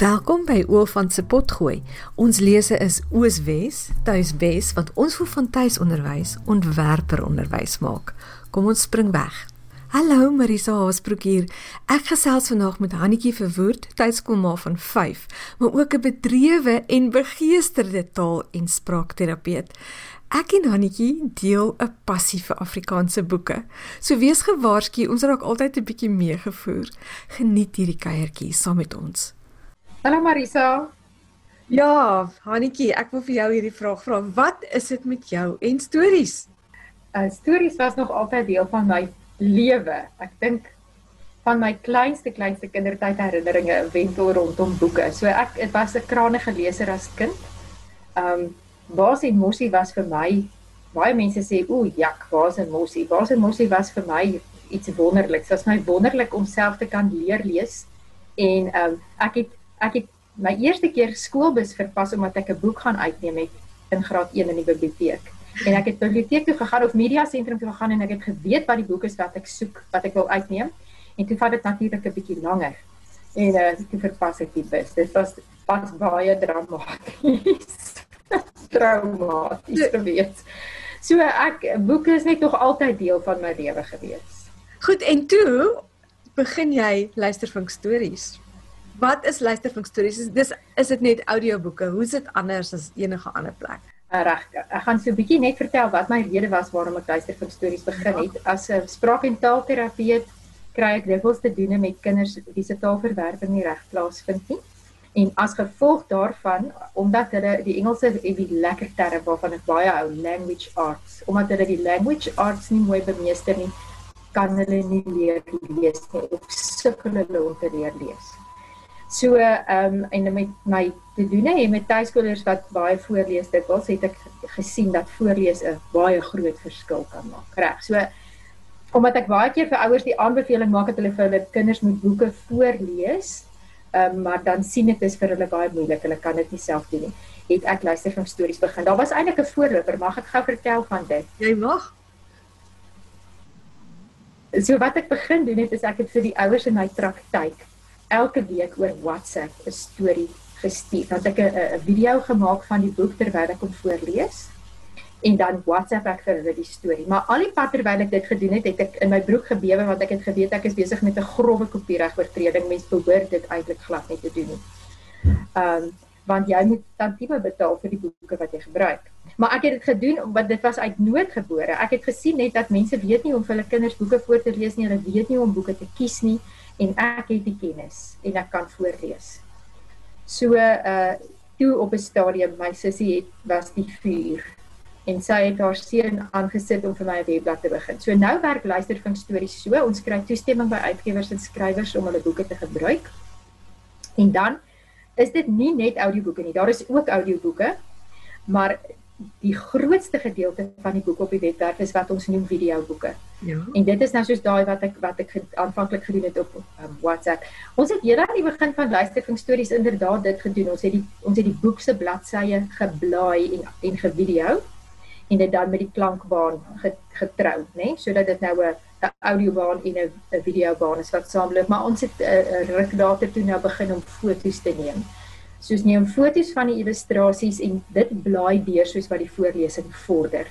Welkom by Oofant se potgooi. Ons lese is Ooswes, Tuiswes wat ons vir van tuisonderwys ontwerper onderwys maak. Kom ons spring weg. Hallo Marisa Haasbroek hier. Ek gesels vandag met Hannetjie Verwoerd, tuiskoolma van 5, maar ook 'n bedrewe en begeesterde taal- en spraakterapeut. Ek en Hannetjie deel 'n passie vir Afrikaanse boeke. So wees gewaarsku, ons raak altyd 'n bietjie meegevoer. Geniet hierdie kuiertjie saam met ons. Hallo Marisa. Ja, Hanetjie, ek wil vir jou hierdie vraag vra. Wat is dit met jou en stories? Uh stories was nog altyd deel van my lewe. Ek dink van my kleinste kleinste kindertyd herinneringe wentel rondom boeke. So ek dit was 'n krangige leser as kind. Um Baas en Mossie was vir my baie mense sê o, jak, Baas en Mossie. Baas en Mossie was vir my iets wonderliks. Dit was my wonderlik om self te kan leer lees en um ek het ek het my eerste keer skoolbus verpas omdat ek 'n boek gaan uitneem het in graad 1 in die biblioteek. En ek het biblioteek toe gegaan of media sentrum toe gegaan en ek het geweet wat die boek is wat ek soek, wat ek wil uitneem. En toe vat dit natuurlik 'n bietjie langer. En uh toe verpas ek die bus. Dit was pas baie dramaties. Traumaties gewees. So ek boeke is net nog altyd deel van my lewe gewees. Goed, en toe begin jy luistervink stories. Wat is? Is dis is dit net audioboeke? Hoe is dit anders as enige ander plek? Uh, Reg. Ek gaan so 'n bietjie net vertel wat my rede was waarom ek luistervink stories begin het. As 'n spraak- en taalterapeut kry ek dikwels te doen met kinders wie se taalverwerping nie reg plaasvind nie. En as gevolg daarvan, omdat hulle die Engelse die lekker term waarvan ek baie hou, language arts, omdat hulle die language arts nie mooi bemeester nie, kan hulle nie leer lees nie of sukkel hulle om te leer lees. So ehm um, en met my te doen hè met tuiskolers wat baie voorlees dit was het ek gesien dat voorlees 'n baie groot verskil kan maak. Reg. So omdat ek baie keer vir ouers die aanbeveling maak dat hulle vir hulle kinders moet boeke voorlees, ehm um, maar dan sien dit is vir hulle baie moeilik. Hulle kan dit nie self doen nie. Het ek luister van stories begin. Daar was eintlik 'n voorloper, mag ek gou vertel van dit? Jy mag. So wat ek begin doen het is ek het vir die ouers in my praktyk elke week oor WhatsApp 'n storie gestuur. Dan het ek 'n video gemaak van die boek terwyl ek hom voorlees en dan WhatsApp ek vir hulle die storie. Maar al die pad terwyl ek dit gedoen het, het ek in my broek gebewe want ek het geweet ek is besig met 'n grove kopiereg oortreding. Mens behoort dit eintlik glad nie te doen nie. Ehm um, want jy moet dan tipe betaal vir die boeke wat jy gebruik. Maar ek het dit gedoen want dit was uit nood gebore. Ek het gesien net dat mense weet nie hoe om vir hulle kinders boeke voor te lees nie. Hulle weet nie hoe om boeke te kies nie en ek het die kennis en ek kan voorlees. So uh toe op 'n stadium my sussie het was die vuur en sy het haar seun aangesit om vir my 'n webblad te begin. So nou werk luistervink stories so, ons kry toestemming by uitgewers en skrywers om hulle boeke te gebruik. En dan is dit nie net audioboeke nie, daar is ook audioboeke. Maar die grootste gedeelte van die boeke op die webwerf is wat ons noem videoboeke. Ja. En dit is nou soos daai wat ek wat ek aanvanklik gedoen het op um, WhatsApp. Ons het hele aan die begin van luisterving stories inderdaad dit gedoen. Ons het die ons het die boek se bladsye geblaai en en gevideo en dit dan met die klankbaan getrou, né? Nee? Sodat dit nou 'n 'n audiobaan en 'n 'n videobaan is wat saamloop, maar ons het 'n uh, ruk later toe nou begin om foto's te neem soos neem foto's van die illustrasies en dit blaai deur soos wat die voorlesing vorder.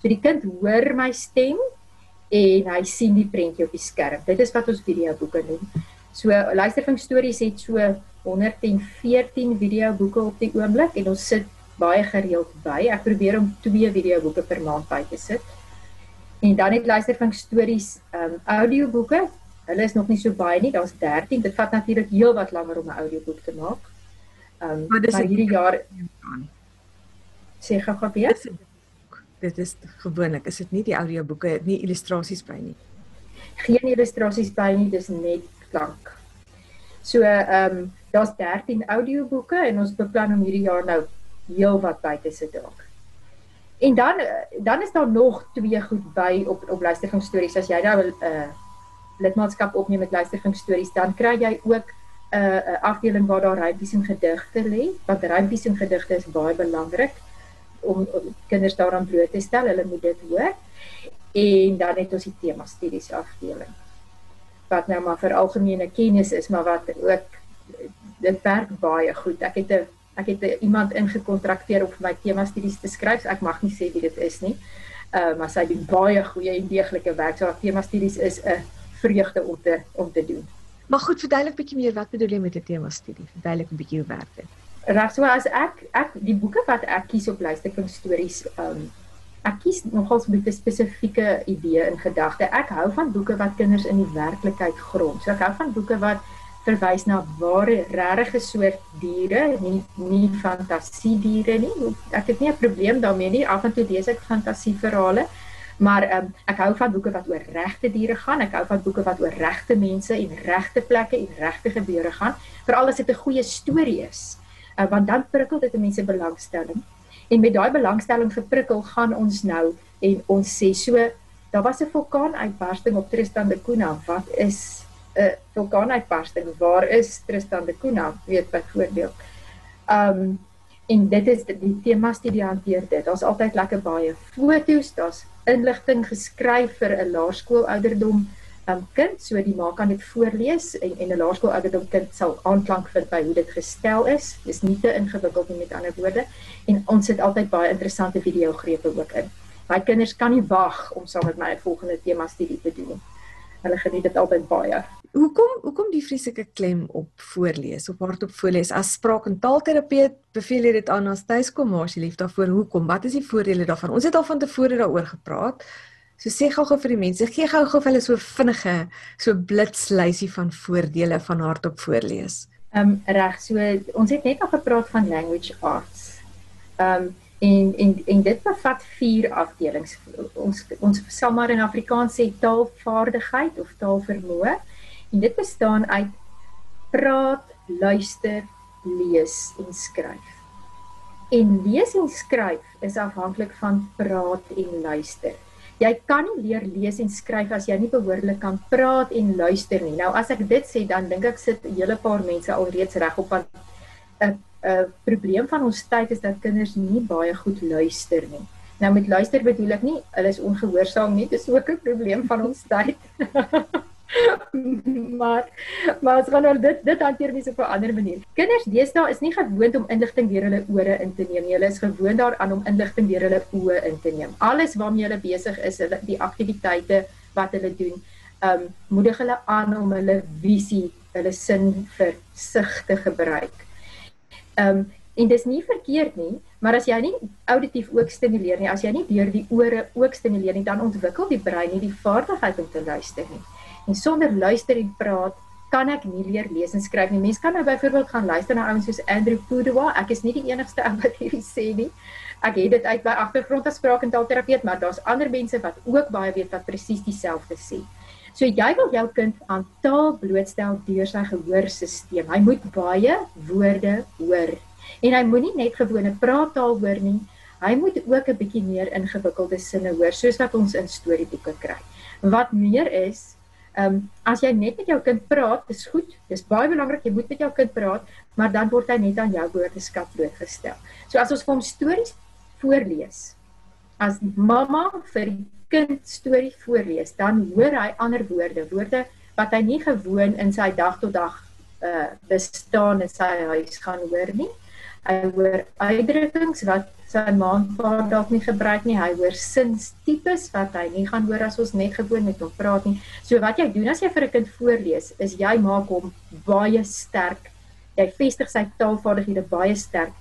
So die kind hoor my stem en hy sien die prentjie op die skerm. Dit is wat ons videoboeke noem. So luisterving stories het so 114 videoboeke op die oomblik en ons sit baie gereeld by. Ek probeer om 2 videoboeke per maand by te sit. En dan het luisterving stories um audioboeke. Hulle is nog nie so baie nie. Daar's 13. Dit vat natuurlik heelwat langer om 'n audioboek te maak. Ehm um, maar dis hierdie jaar sê gou weer. Dit is gewoonlik, is dit nie die audioboeke nie illustrasies by nie. Geen illustrasies by nie, dis net klank. So ehm um, daar's 13 audioboeke en ons beplan om hierdie jaar nou heelwat by te sit dalk. En dan dan is daar nog twee goed by op op luisterving stories as jy nou 'n uh, lidmaatskap opneem met luisterving stories dan kry jy ook 'n uh, 'n afdeling waar daar rympies en gedigte lê. Want rympies en gedigte is baie belangrik om, om kinders daaraan bloot te stel. Hulle moet dit hoor. En dan het ons die tema studies afdeling. Wat nou maar vir algemene kennis is, maar wat ook dit werk baie goed. Ek het 'n ek het 'n iemand ingekontrakteer om vir my tema studies te skryf. Ek mag nie sê wie dit is nie. Ehm uh, maar sy doen baie goeie en deeglike werk. So haar tema studies is 'n vreugde om te om te doen. Maar goed, verduidelik bietjie meer wat bedoel jy met 'n tema studie? Verduidelik 'n bietjie hoe werk dit? Reg so as ek ek die boeke wat ek kies op luisterking stories ehm um, ek kies nogals met 'n spesifieke idee in gedagte. Ek hou van boeke wat kinders in die werklikheid grond. So ek hou van boeke wat verwys na ware regte soort diere, nie nie fantasiediere nie. Ek het nie 'n probleem daarmee nie. Af en toe lees ek fantasieverhale, maar um, ek hou van boeke wat oor regte diere gaan. Ek hou van boeke wat oor regte mense en regte plekke en regte gebeure gaan, veral as dit 'n goeie storie is. Uh, want dan prikkel dit mense belangstelling. En met daai belangstelling geprikkel gaan ons nou en ons sê so daar was 'n vulkaanuitbarsting op Tristan da Cunha. Wat is 'n vulkaanuitbarsting. Waar is Tristan da Cunha? Weet byvoorbeeld. Um en dit is die tema studie hanteer dit. Daar's altyd lekker baie foto's, daar's inligting geskryf vir 'n laerskoolouderdom um kind, so die ma kan dit voorlees en en 'n laerskoolouderdom kind sal aanklank vind by hoe dit gestel is. Dis nie te ingewikkeld nie met ander woorde en ons het altyd baie interessante videogrepe ook in. My kinders kan nie wag om saam met my 'n volgende tema studie te doen. Hulle geniet dit altyd baie. Hoekom hoekom die vreeslike klem op voorlees op hardop voorlees? As spraak en taalterapeut beveel jy dit aan as tuiskom maar as jy lief daarvoor hoekom? Wat is die voordele daarvan? Ons het al van tevore daaroor gepraat. So sê gou-gou vir die mense gee gou-gou vir hulle so vinnige so blitslysie van voordele van hardop voorlees. Ehm um, reg so ons het net al gepraat van language arts. Ehm um, en en en dit bevat vier afdelings ons ons sal maar in Afrikaans sê taalvaardigheid of taalvermoë En dit bestaan uit praat, luister, lees en skryf. En lees en skryf is afhanklik van praat en luister. Jy kan nie leer lees en skryf as jy nie behoorlik kan praat en luister nie. Nou as ek dit sê, dan dink ek sit 'n hele paar mense alreeds reg op want 'n 'n probleem van ons tyd is dat kinders nie baie goed luister nie. Nou met luister bedoel ek nie hulle is ongehoorsaam nie, dis ook 'n probleem van ons tyd. maar maar as gaan nou dit dit hanteer mense op 'n ander manier. Kinders deesdae is nie gewoond om inligting deur hulle ore in te neem nie. Hulle is gewoond daaraan om inligting deur hulle oë in te neem. Alles waarmee hulle besig is, hulle die aktiwiteite wat hulle doen, um moedig hulle aan om hulle visie, hulle sin vir sig te gebruik. Um en dis nie verkeerd nie, maar as jy nie auditief ook stimuleer nie, as jy nie deur die ore ook stimuleer nie, dan ontwikkel die brein nie die vaardigheid om te luister nie. En sonder luister en praat kan ek nie leer lees en skryf nie. Mense kan nou byvoorbeeld gaan luister na ouens soos Andrew Pudewa. Ek is nie die enigste ou wat hierdie sê nie. Ek het dit uit by agtergrond as spraak en taalterapeut, maar daar's ander mense wat ook baie weet wat presies dieselfde sê. So jy wil jou kind aan taal blootstel deur sy gehoorstelsel. Hy moet baie woorde hoor. En hy moenie net gewone praattaal hoor nie. Hy moet ook 'n bietjie meer ingewikkelde sinne hoor, soos wat ons in storieboeke kry. Wat meer is, Ehm um, as jy net met jou kind praat, dis goed. Dis baie belangrik jy moet met jou kind praat, maar dan word hy net aan jou woordeskat blootgestel. So as ons vir hom stories voorlees, as mamma vir die kind storie voorlees, dan hoor hy ander woorde, woorde wat hy nie gewoon in sy dag tot dag uh bestaan in sy huis gaan hoor nie. Hy hoor uitdrukkings wat sy maandpaar dalk nie gebruik nie. Hy hoor sinstipes wat hy nie gaan hoor as ons net gewoon met hom praat nie. So wat jy doen as jy vir 'n kind voorlees, is jy maak hom baie sterk. Jy vestig sy taalvaardighede baie sterk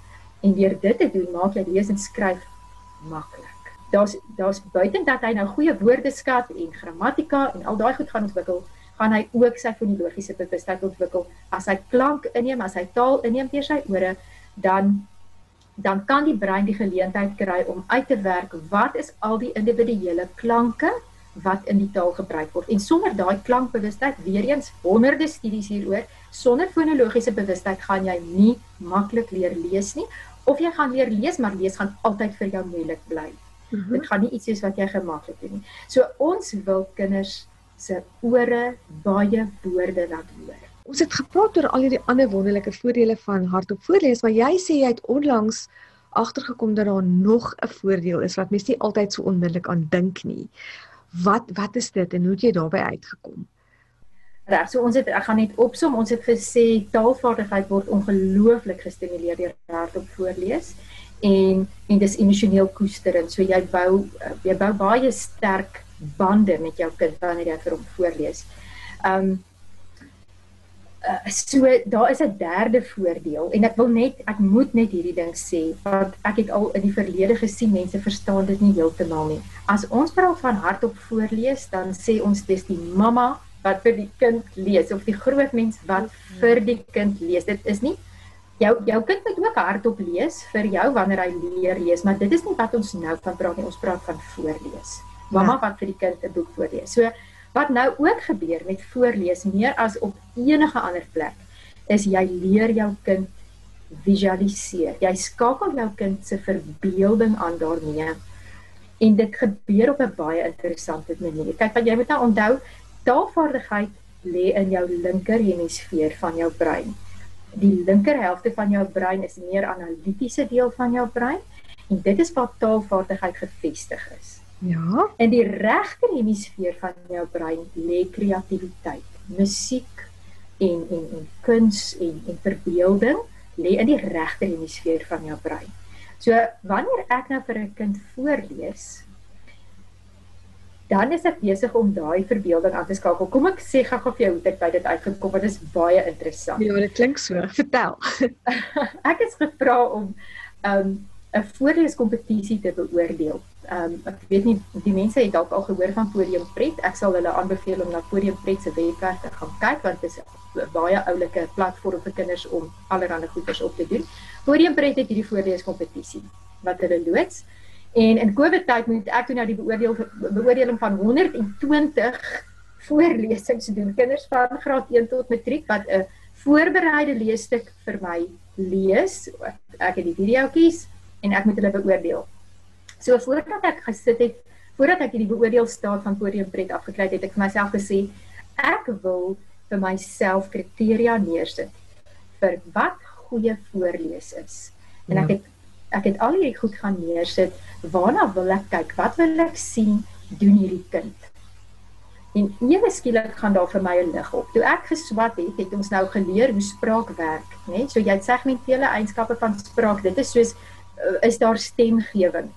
en deur dit te doen, maak jy lees en skryf maklik. Daar's daar's buiten dat hy nou goeie woordeskat en grammatika en al daai goed gaan ontwikkel, gaan hy ook sy fonologiese bewustheid ontwikkel. As hy klank inneem, as hy taal inneem deur sy ore, dan dan kan die brein die geleentheid kry om uit te werk wat is al die individuele klanke wat in die taal gebruik word. En sonder daai klankbewustheid, weer eens honderde studies hieroor, sonder fonologiese bewustheid gaan jy nie maklik leer lees nie of jy gaan leer lees maar lees gaan altyd vir jou moeilik bly. Mm -hmm. Dit gaan nie iets wees wat jy gemaklik doen nie. So ons wil kinders se ore baie woorde laat hoor. Ons het gepraat oor al hierdie ander wonderlike voordele van hardop voorlees, maar jy sê jy het onlangs agtergekom dat daar nog 'n voordeel is wat mens nie altyd so onmiddellik aan dink nie. Wat wat is dit en hoe het jy daarbey uitgekom? reg. So ons het ek gaan net opsom, ons het gesê taalvaardigheid word ongelooflik gestimuleer deur hardop voorlees en en dis emosioneel koesterend. So jy bou jy bou baie sterk bande met jou kind wanneer jy vir hom voorlees. Um uh, so daar is 'n derde voordeel en ek wil net ek moet net hierdie ding sê want ek het al in die verlede gesien mense verstaan dit nie heeltemal nie. As ons praat van hardop voorlees, dan sê ons dis die mamma wat vir die kind lees of die groot mens wat vir die kind lees. Dit is nie jou jou kind moet ook hardop lees vir jou wanneer hy leer lees, maar dit is nie wat ons nou van praat nie. Ons praat van voorlees. Mamma ja. wat vir die kind 'n boek voorlees. So Wat nou ook gebeur met voorlees meer as op enige ander plek is jy leer jou kind visualiseer. Jy skakel jou kind se verbeelding aan daarmee. En dit gebeur op 'n baie interessante manier. Kyk, wat jy moet nou onthou, taalvaardigheid lê in jou linker hemisfeer van jou brein. Die linker helfte van jou brein is meer analitiese deel van jou brein en dit is waar taalvaardigheid gefestig is. Ja. In die regter hemisfeer van jou brein lê kreatiwiteit, musiek en en en kuns en en verbeelding lê in die regter hemisfeer van jou brein. So wanneer ek nou vir 'n kind voorlees, dan is ek besig om daai verbeelding aan te skakel. Kom ek sê gou-gou vir jou hoe dit by dit uitgekom het. Dit is baie interessant. Ja, dit klink so. Vertel. ek is gevra om um 'n voorleeskompetisie te beoordeel um, ek weet nie die mense het dalk al gehoor van Podium Pret. Ek sal hulle aanbeveel om na Podium Pret se webwerf te gaan kyk want dit is 'n baie oulike platform vir kinders om allerlei goeders op te doen. Podium Pret het hierdie voorleeskompetisie wat hulle loods. En in COVID tyd moet ek toe nou die beoordeel beoordeling van 120 voorlesings doen. Kinders van graad 1 tot matriek wat 'n voorbereide leesstuk vir my lees. Ek het die videoetjies en ek moet hulle beoordeel. So voordat ek gesit het, voordat ek hierdie beoordeelstaat van podium pret afgekry het, het ek vir myself gesê ek wil vir myself kriteria neersit vir wat goeie voorlees is. En ek ja. het ek het al hierdie goed gaan neersit. Waarna wil ek kyk? Wat wil ek sien doen hierdie kind? En ewe skielik gaan daar vir my 'n lig op. Toe ek geswat het, het ons nou geleer hoe spraak werk, né? So jy het segmentele eienskappe van spraak. Dit is soos uh, is daar stemgewing?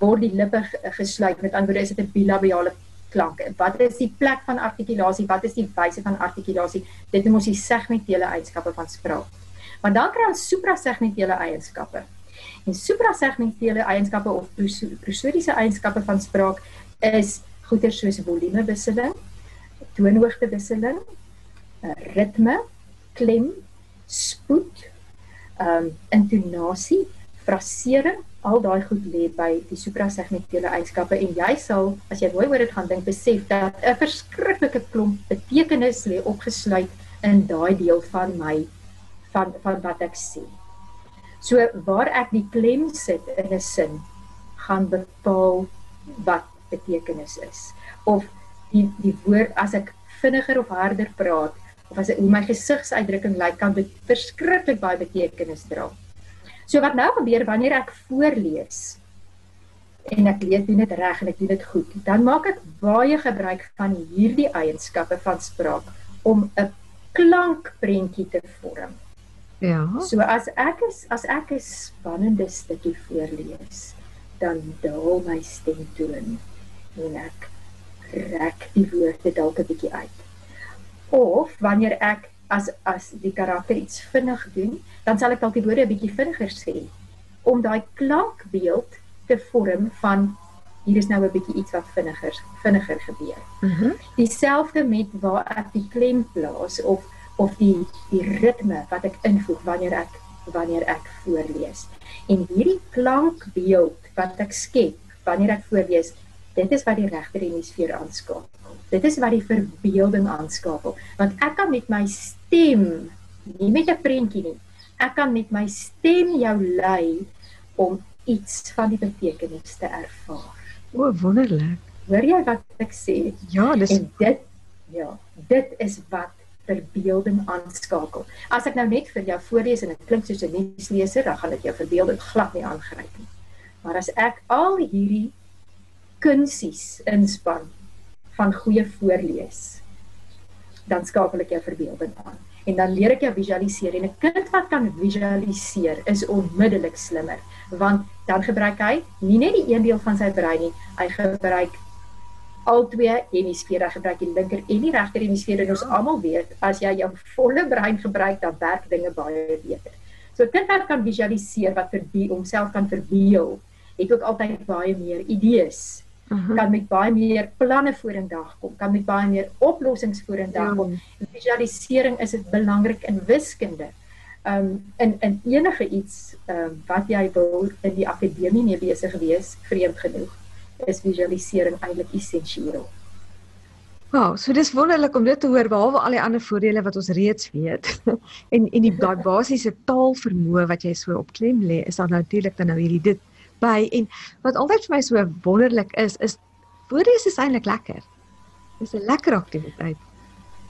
word die lippe gesluit met ander woorde is dit 'n bilabiale klank. Wat is die plek van artikulasie? Wat is die wyse van artikulasie? Dit noem ons die segmentele eienskappe van spraak. Maar dan kry ons suprasegmentele eienskappe. En suprasegmentele eienskappe of prosodiese eienskappe van spraak is goeie soos volumewisseling, toonhoogtewisseling, eh, ritme, klem, spoed, ehm um, intonasie, frasering al daai goed lê by die suprasegmentele eienskappe en jy sal as jy mooi oor dit gaan dink besef dat 'n verskriklike klomp betekenis lê opgesluit in daai deel van my van van wat ek sê. So waar ek die klem sit in 'n sin gaan bepaal wat betekenis is of die die woord as ek vinniger of harder praat of as ek hoe my gesigsuitdrukking lyk kan dit verskriklik baie betekenis dra. So wat nou gebeur wanneer ek voorlees en ek lees dit reg en ek doen dit goed, dan maak ek baie gebruik van hierdie eienskappe van spraak om 'n klankprentjie te vorm. Ja. So as ek is as ek 'n spannende stukkie voorlees, dan daal my stemtoon en ek rek die woorde dalk 'n bietjie uit. Of wanneer ek as as die karakter iets vinnig doen, dan sal ek dalk die woorde 'n bietjie vinniger sê om daai klankbeeld te vorm van hier is nou 'n bietjie iets wat vinniger vinniger gebeur. Mhm. Mm Dieselfde met waar ek die klem plaas of of die die ritme wat ek invoeg wanneer ek wanneer ek voorlees. En hierdie klankbeeld wat ek skep wanneer ek voorlees, dit is wat die regter hemisfeer aanskakel. Dit is wat die verbeelding aanskakel, want ek kan met my stem, nie met 'n prentjie nie. Ek kan met my stem jou lei om iets van die betekenis te ervaar. O, wonderlik. Hoor jy wat ek sê? Ja, dis en dit ja, dit is wat verbeelding aanskakel. As ek nou net vir jou voorlees en dit klink soos 'n nuusleser, dan gaan dit jou verbeelding glad nie aangryp nie. Maar as ek al hierdie kunsies inspan van goeie voorlees, dan skakel ek jou verbeelding aan en dan leer ek jou visualiseer en 'n kind wat kan visualiseer is onmiddellik slimmer want dan gebruik hy nie net die een deel van sy brein nie hy gebruik al twee hemisfere gebruik die linker en die regter hemisfeer en ons almal weet as jy jou volle brein gebruik dan werk dinge baie beter so 'n kind wat kan visualiseer wat vir homself kan verbeel het ook altyd baie meer idees uh -huh. kan met baie meer planne vorendag kom, kan met baie meer oplossings vorendag ja. kom. Visualisering is dit belangrik in wiskunde. Um in in enige iets um wat jy wil in die akademie mee besig wees, vreemd genoeg, is visualisering eintlik essensieel. Wow, so dis wonderlik om dit te hoor behalwe al die ander voordele wat ons reeds weet. en en die daai basiese taalvermoë wat jy so op klem lê, is dan natuurlik dan nou hierdie dit by en wat altyd vir my so wonderlik is is voorlees is eintlik lekker. Dis 'n lekker aktiwiteit.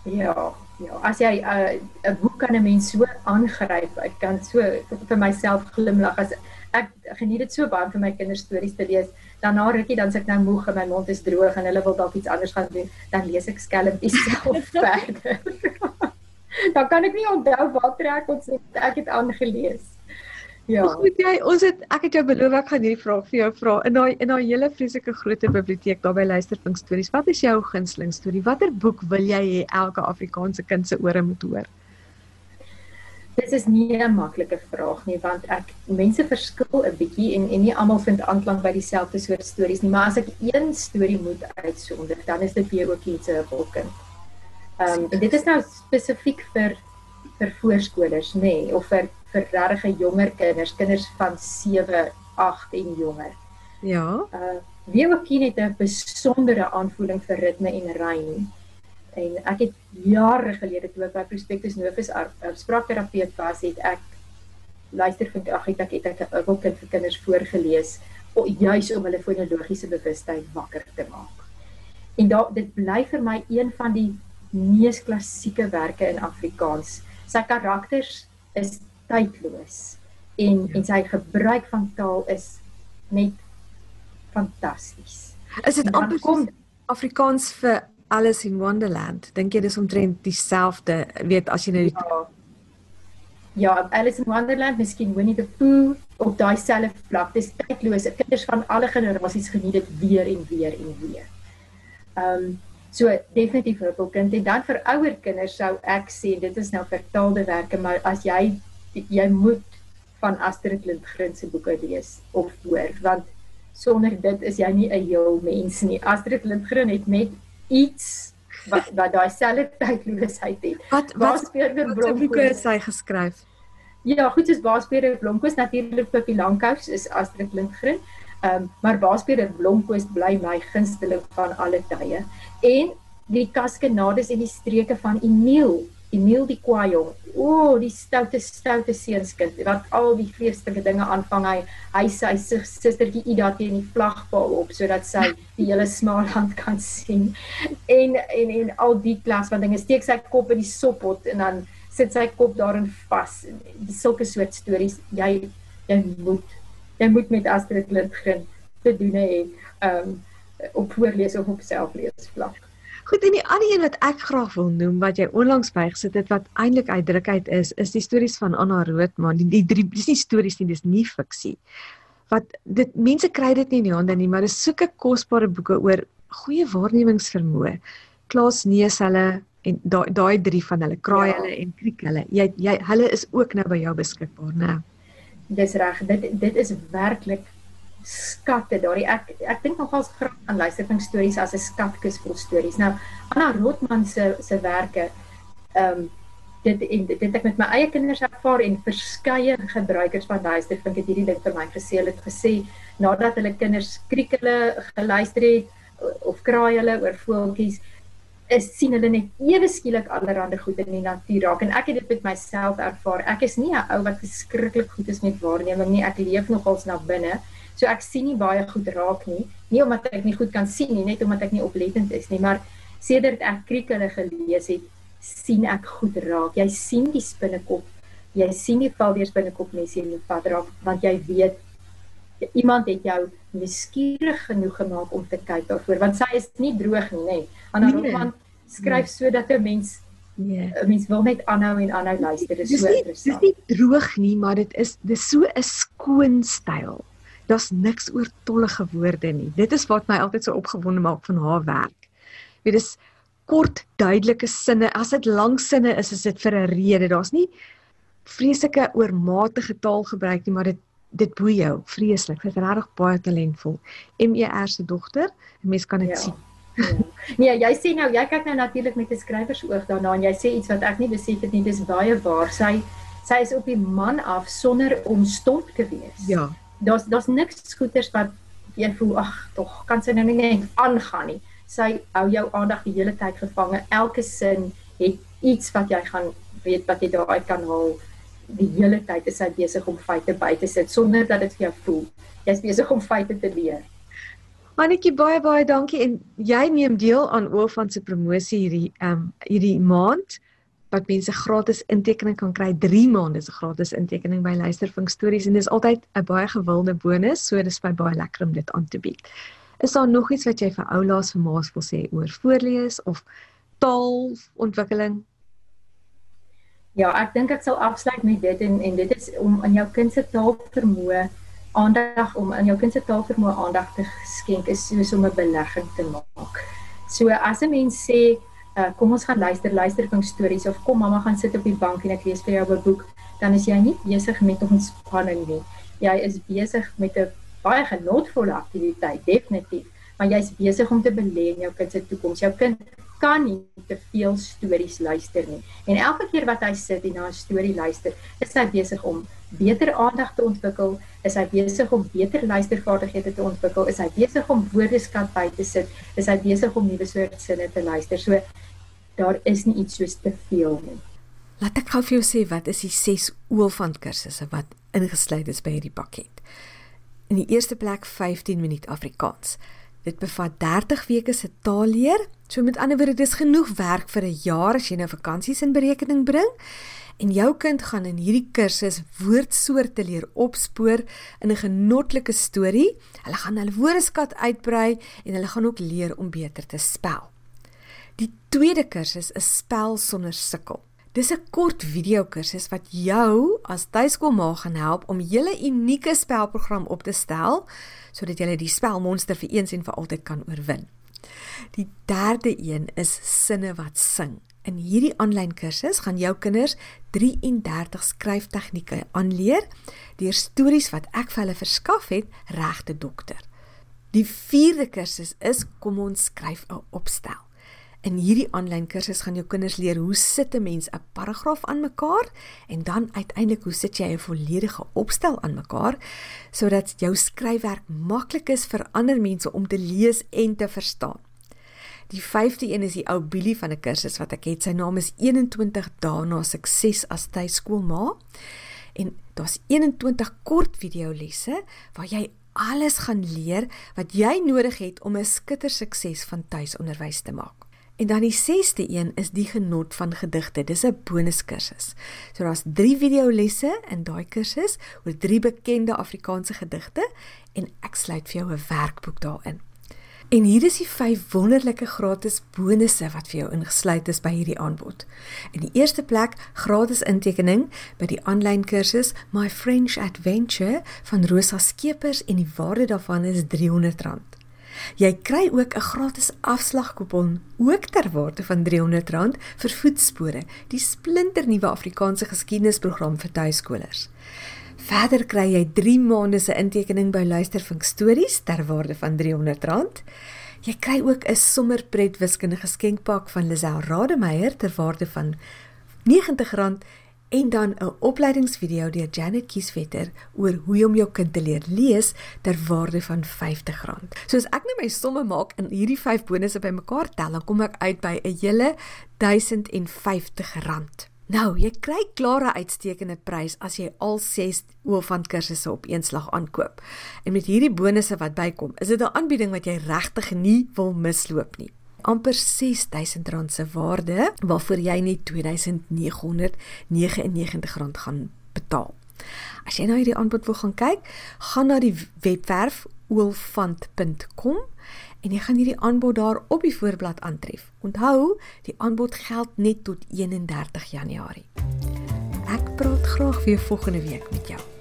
Ja, ja, as jy uh, 'n uh, boek kan 'n mens so aangryp. Ek kan so vir myself glimlag as ek geniet dit so baie om vir my kinders stories te lees. Daarna rukkie dan sit ek nou moeg en my mond is droog en hulle wil dalk iets anders gaan doen, dan lees ek skelm dieselfde verder. dan kan ek nie onthou wat trek ons ek het aangelees. Ja. Goed jy, ons het ek het jou beloof ek gaan hierdie vraag vir jou vra. In daai in daai hele vreeslike groot biblioteek daar by Luisterpink Stories. Wat is jou gunsteling storie? Watter boek wil jy hê elke Afrikaanse kind se ore moet hoor? Dit is nie 'n maklike vraag nie want ek mense verskil 'n bietjie en en nie almal vind aanklank by dieselfde soort stories nie, maar as ek een storie moet uitsonder, dan is dit weer ook iets se Hopkind. Ehm um, en dit is nou spesifiek vir vir voorskolers, nê, nee, of vir vir regte jonger kinders, kinders van 7, 8 en jonger. Ja. Uh wie ook hier het 'n besondere aanvoeling vir ritme en rym. En ek het jare gelede toe ek by Prospectus Novus spraakterapeut was, het ek luister vind ag ek het ek 'n boek vir kinders voorgeles juis om hulle fonologiese bewustheid wakker te maak. En da dit bly vir my een van die mees klassieke werke in Afrikaans. Sy karakters is tydloos en ja. en sy gebruik van taal is net fantasties. Is dit amper kom Afrikaans vir Alice in Wonderland? Dink jy dis omtrent dieselfde, weet as jy nou die ja. ja, Alice in Wonderland, miskien Winnie the Pooh op daai selfde vlak. Dis tydloos. Kinders van alle generasies geniet dit weer en weer en weer. Ehm um, so definitief vir 'n kind en dan vir ouer kinders sou ek sê dit is nou vertaalde werke, maar as jy jy moet van Astrid Lindgren se boeke lees of hoor want sonder dit is jy nie 'n heel mens nie. Astrid Lindgren het met iets wat wat daai selfde tydloosheid het. Wat wat speurder Bronco het sy geskryf? Ja, goed, soos Baaspeurder Blomko is natuurlik Pippi Lankhous is Astrid Lindgren. Ehm um, maar Baaspeurder Blomko bly my gunsteling van alle tye. En die kaskenades en die streke van Emile Emil die Kwajong. O, oh, die stoute stoute seunskind wat al die vreeslike dinge aanvang. Hy hy sy sustertjie Ida teen die vlagpaal op sodat sy die hele Smaland kan sien. En en en al die klas van dinge steek sy kop in die soppot en dan sit sy kop daarin vas. Die sulke soort stories jy jy moet jy moet met Astrid Lindgren te doen hê. Ehm um, op voorlees of op selflees vlak. Goed en die ander een wat ek graag wil noem wat jy onlangs bygesit het wat eintlik uitdrukheid is, is die stories van Anna Roodman. Die, die drie dis nie stories nie, dis nie fiksie. Wat dit mense kry dit nie in die hande nie, maar dis soeke kosbare boeke oor goeie waarnemingsvermoë. Klaas Neus hulle en daai daai drie van hulle, kraai ja. hulle en kriek hulle. Jy jy hulle is ook nou by jou beskikbaar, né? Dis reg. Dit dit is werklik skatte daardie ek ek dink nogals graag aan luistervingsstories as 'n skatkis vol stories. Nou Anna Rotman se se werke ehm um, dit en dit het ek met my eie kinders ervaar en verskeie gebruikers van luistervink het hierdie ding vir my gesê. Hulle het gesê nadat hulle kinders kriekele geluister het of kraai hulle oor voeltjies is sien hulle net ewe skielik allerlei goed in die natuur raak en ek het dit met myself ervaar. Ek is nie 'n ou wat verskriklik goed is met waarneming nie. Ek leef nogals na binne. So ek sien nie baie goed raak nie, nie omdat ek nie goed kan sien nie, net omdat ek nie oplettend is nie, maar sedert ek kriekele gelees het, sien ek goed raak. Jy sien die spinnekop. Jy sien die valweerspinnekop net sien hoe vat raak want jy weet iemand het jou nuuskierig genoeg gemaak om te kyk daarvoor want sy is nie droog nie, nê. Anna nee. Rotman skryf ja. sodat 'n mens Nee. 'n Mens wil net aanhou en aanhou luister. Dit is so interessant. Dit is nie droog nie, maar dit is dis so 'n skoon styl. Daar's niks oortollige woorde nie. Dit is wat my altyd so opgewonde maak van haar werk. Weet dis kort, duidelike sinne. As dit lang sinne is, is dit vir 'n rede. Daar's nie vreeslike oormatige taal gebruik nie, maar dit dit boei jou vreeslik. Sy's regtig baie talentvol. MER se dogter, 'n mens kan dit ja. sien. Ja. Nee, jy sê nou, jy kyk nou natuurlik met 'n skrywersoog daarna en jy sê iets wat ek nie besef het nie, dis baie waar. Sy sy is op die man af sonder om stomp te wees. Ja. Daar's daar's niks skoeters wat jy voel, ag, tog kan sy nou nie net aangaan nie. Sy hou jou aandag die hele tyd gevange. Elke sin het iets wat jy gaan weet wat jy daaruit kan haal. Die hele tyd is sy besig om feite by te sit sonder dat dit vir jou voel. Jy's besig om feite te leer. Annetjie baie baie dankie en jy neem deel aan Oofan se promosie hierdie ehm um, hierdie maand wat mense gratis intekening kan kry 3 maande se gratis intekening by Luistervink Stories en dis altyd 'n baie gewilde bonus so dis baie baie lekker om dit aan te bied. Is daar nog iets wat jy vir oulaas vir maas wil sê oor voorlees of taalontwikkeling? Ja, ek dink ek sal afsluit met dit en en dit is om aan jou kind se taalvermoë aandag om in jou kind se taalvermoë aandag te skenk is soos om 'n belegging te maak. So as 'n mens sê, uh, kom ons gaan luister, luister van stories of kom mamma gaan sit op die bank en ek lees vir jou 'n boek, dan is jy nie besig met ontspanning nie. Jy is besig met 'n baie genotvolle aktiwiteit, definitief, maar jy's besig om te belê in jou kind se toekoms. Jou kind kan nie te veel stories luister nie. En elke keer wat hy sit en na 'n storie luister, is hy besig om beter aandag te ontwikkel, is hy besig om beter luistervaardighede te ontwikkel, is hy besig om woordeskat by te sit, is hy besig om nuwe soort sinne te luister. So daar is nie iets soos te veel nie. Laat ek gou vir jou sê wat is die 6 oolfant kursusse wat ingesluit is by hierdie pakket. In die eerste plek 15 minuut Afrikaans. Dit bevat 30 weke se taalleer. So met ander woorde, dis genoeg werk vir 'n jaar as jy nou vakansies in berekening bring. En jou kind gaan in hierdie kursus woordsoorte leer opspoor in 'n genotlike storie. Hulle gaan hulle woordeskat uitbrei en hulle gaan ook leer om beter te spel. Die tweede kursus is spel sonder sukkel. Dis 'n kort video kursus wat jou as tuiskoolma gaan help om hele unieke spelprogram op te stel sodat jy die spelmonster vir eens en vir altyd kan oorwin. Die derde een is sinne wat sing. In hierdie aanlyn kursus gaan jou kinders 33 skryftegnieke aanleer deur stories wat ek vir hulle verskaf het regte dokter. Die vierde kursus is kom ons skryf 'n opstel. In hierdie aanlyn kursus gaan jou kinders leer hoe sit 'n mens 'n paragraaf aan mekaar en dan uiteindelik hoe sit jy 'n volledige opstel aan mekaar sodat jou skryfwerk maklik is vir ander mense om te lees en te verstaan. Die 5de een is die ou Billy van 'n kursus wat ek het. Sy naam is 21 dae na sukses as tuiskoolma. En daar's 21 kort videolesse waar jy alles gaan leer wat jy nodig het om 'n skitter sukses van tuisonderwys te maak. En dan die 6ste een is die genot van gedigte. Dis 'n bonuskursus. So daar's 3 videolesse in daai kursus oor 3 bekende Afrikaanse gedigte en ek sluit vir jou 'n werkboek daarin. En hier is die 5 wonderlike gratis bonusse wat vir jou ingesluit is by hierdie aanbod. In die eerste plek gratis intekening by die aanlyn kursus My French Adventure van Rosa Skeepers en die waarde daarvan is R300. Jy kry ook 'n gratis afslagkupon ook ter waarde van R300 vir voetspore, die splinternuwe Afrikaanse geskiedenisprogram vir tuiskolers. Verder kry jy 3 maande se intekening by Luistervink Stories ter waarde van R300. Jy kry ook 'n sommerpret wiskundige geskenkpak van Lisel Rademeier ter waarde van R90 en dan 'n opleidingsvideo deur Janet Kieswetter oor hoe om jou kind te leer lees ter waarde van R50. So as ek nou my somme maak en hierdie 5 bonusse bymekaar tel, dan kom ek uit by 'n hele R1050. Nou, jy kry klare uitstekende prys as jy al 6 oofant kursusse op een slag aankoop. En met hierdie bonusse wat bykom, is dit 'n aanbieding wat jy regtig nie wil misloop nie amper R6000 se waarde waarvoor jy net R2999 gaan betaal. As jy nou hierdie aanbod wil gaan kyk, gaan na die webwerf oolfant.com en jy gaan hierdie aanbod daar op die voorblad aantref. Onthou, die aanbod geld net tot 31 Januarie. Ek praat graag weer volgende week met jou.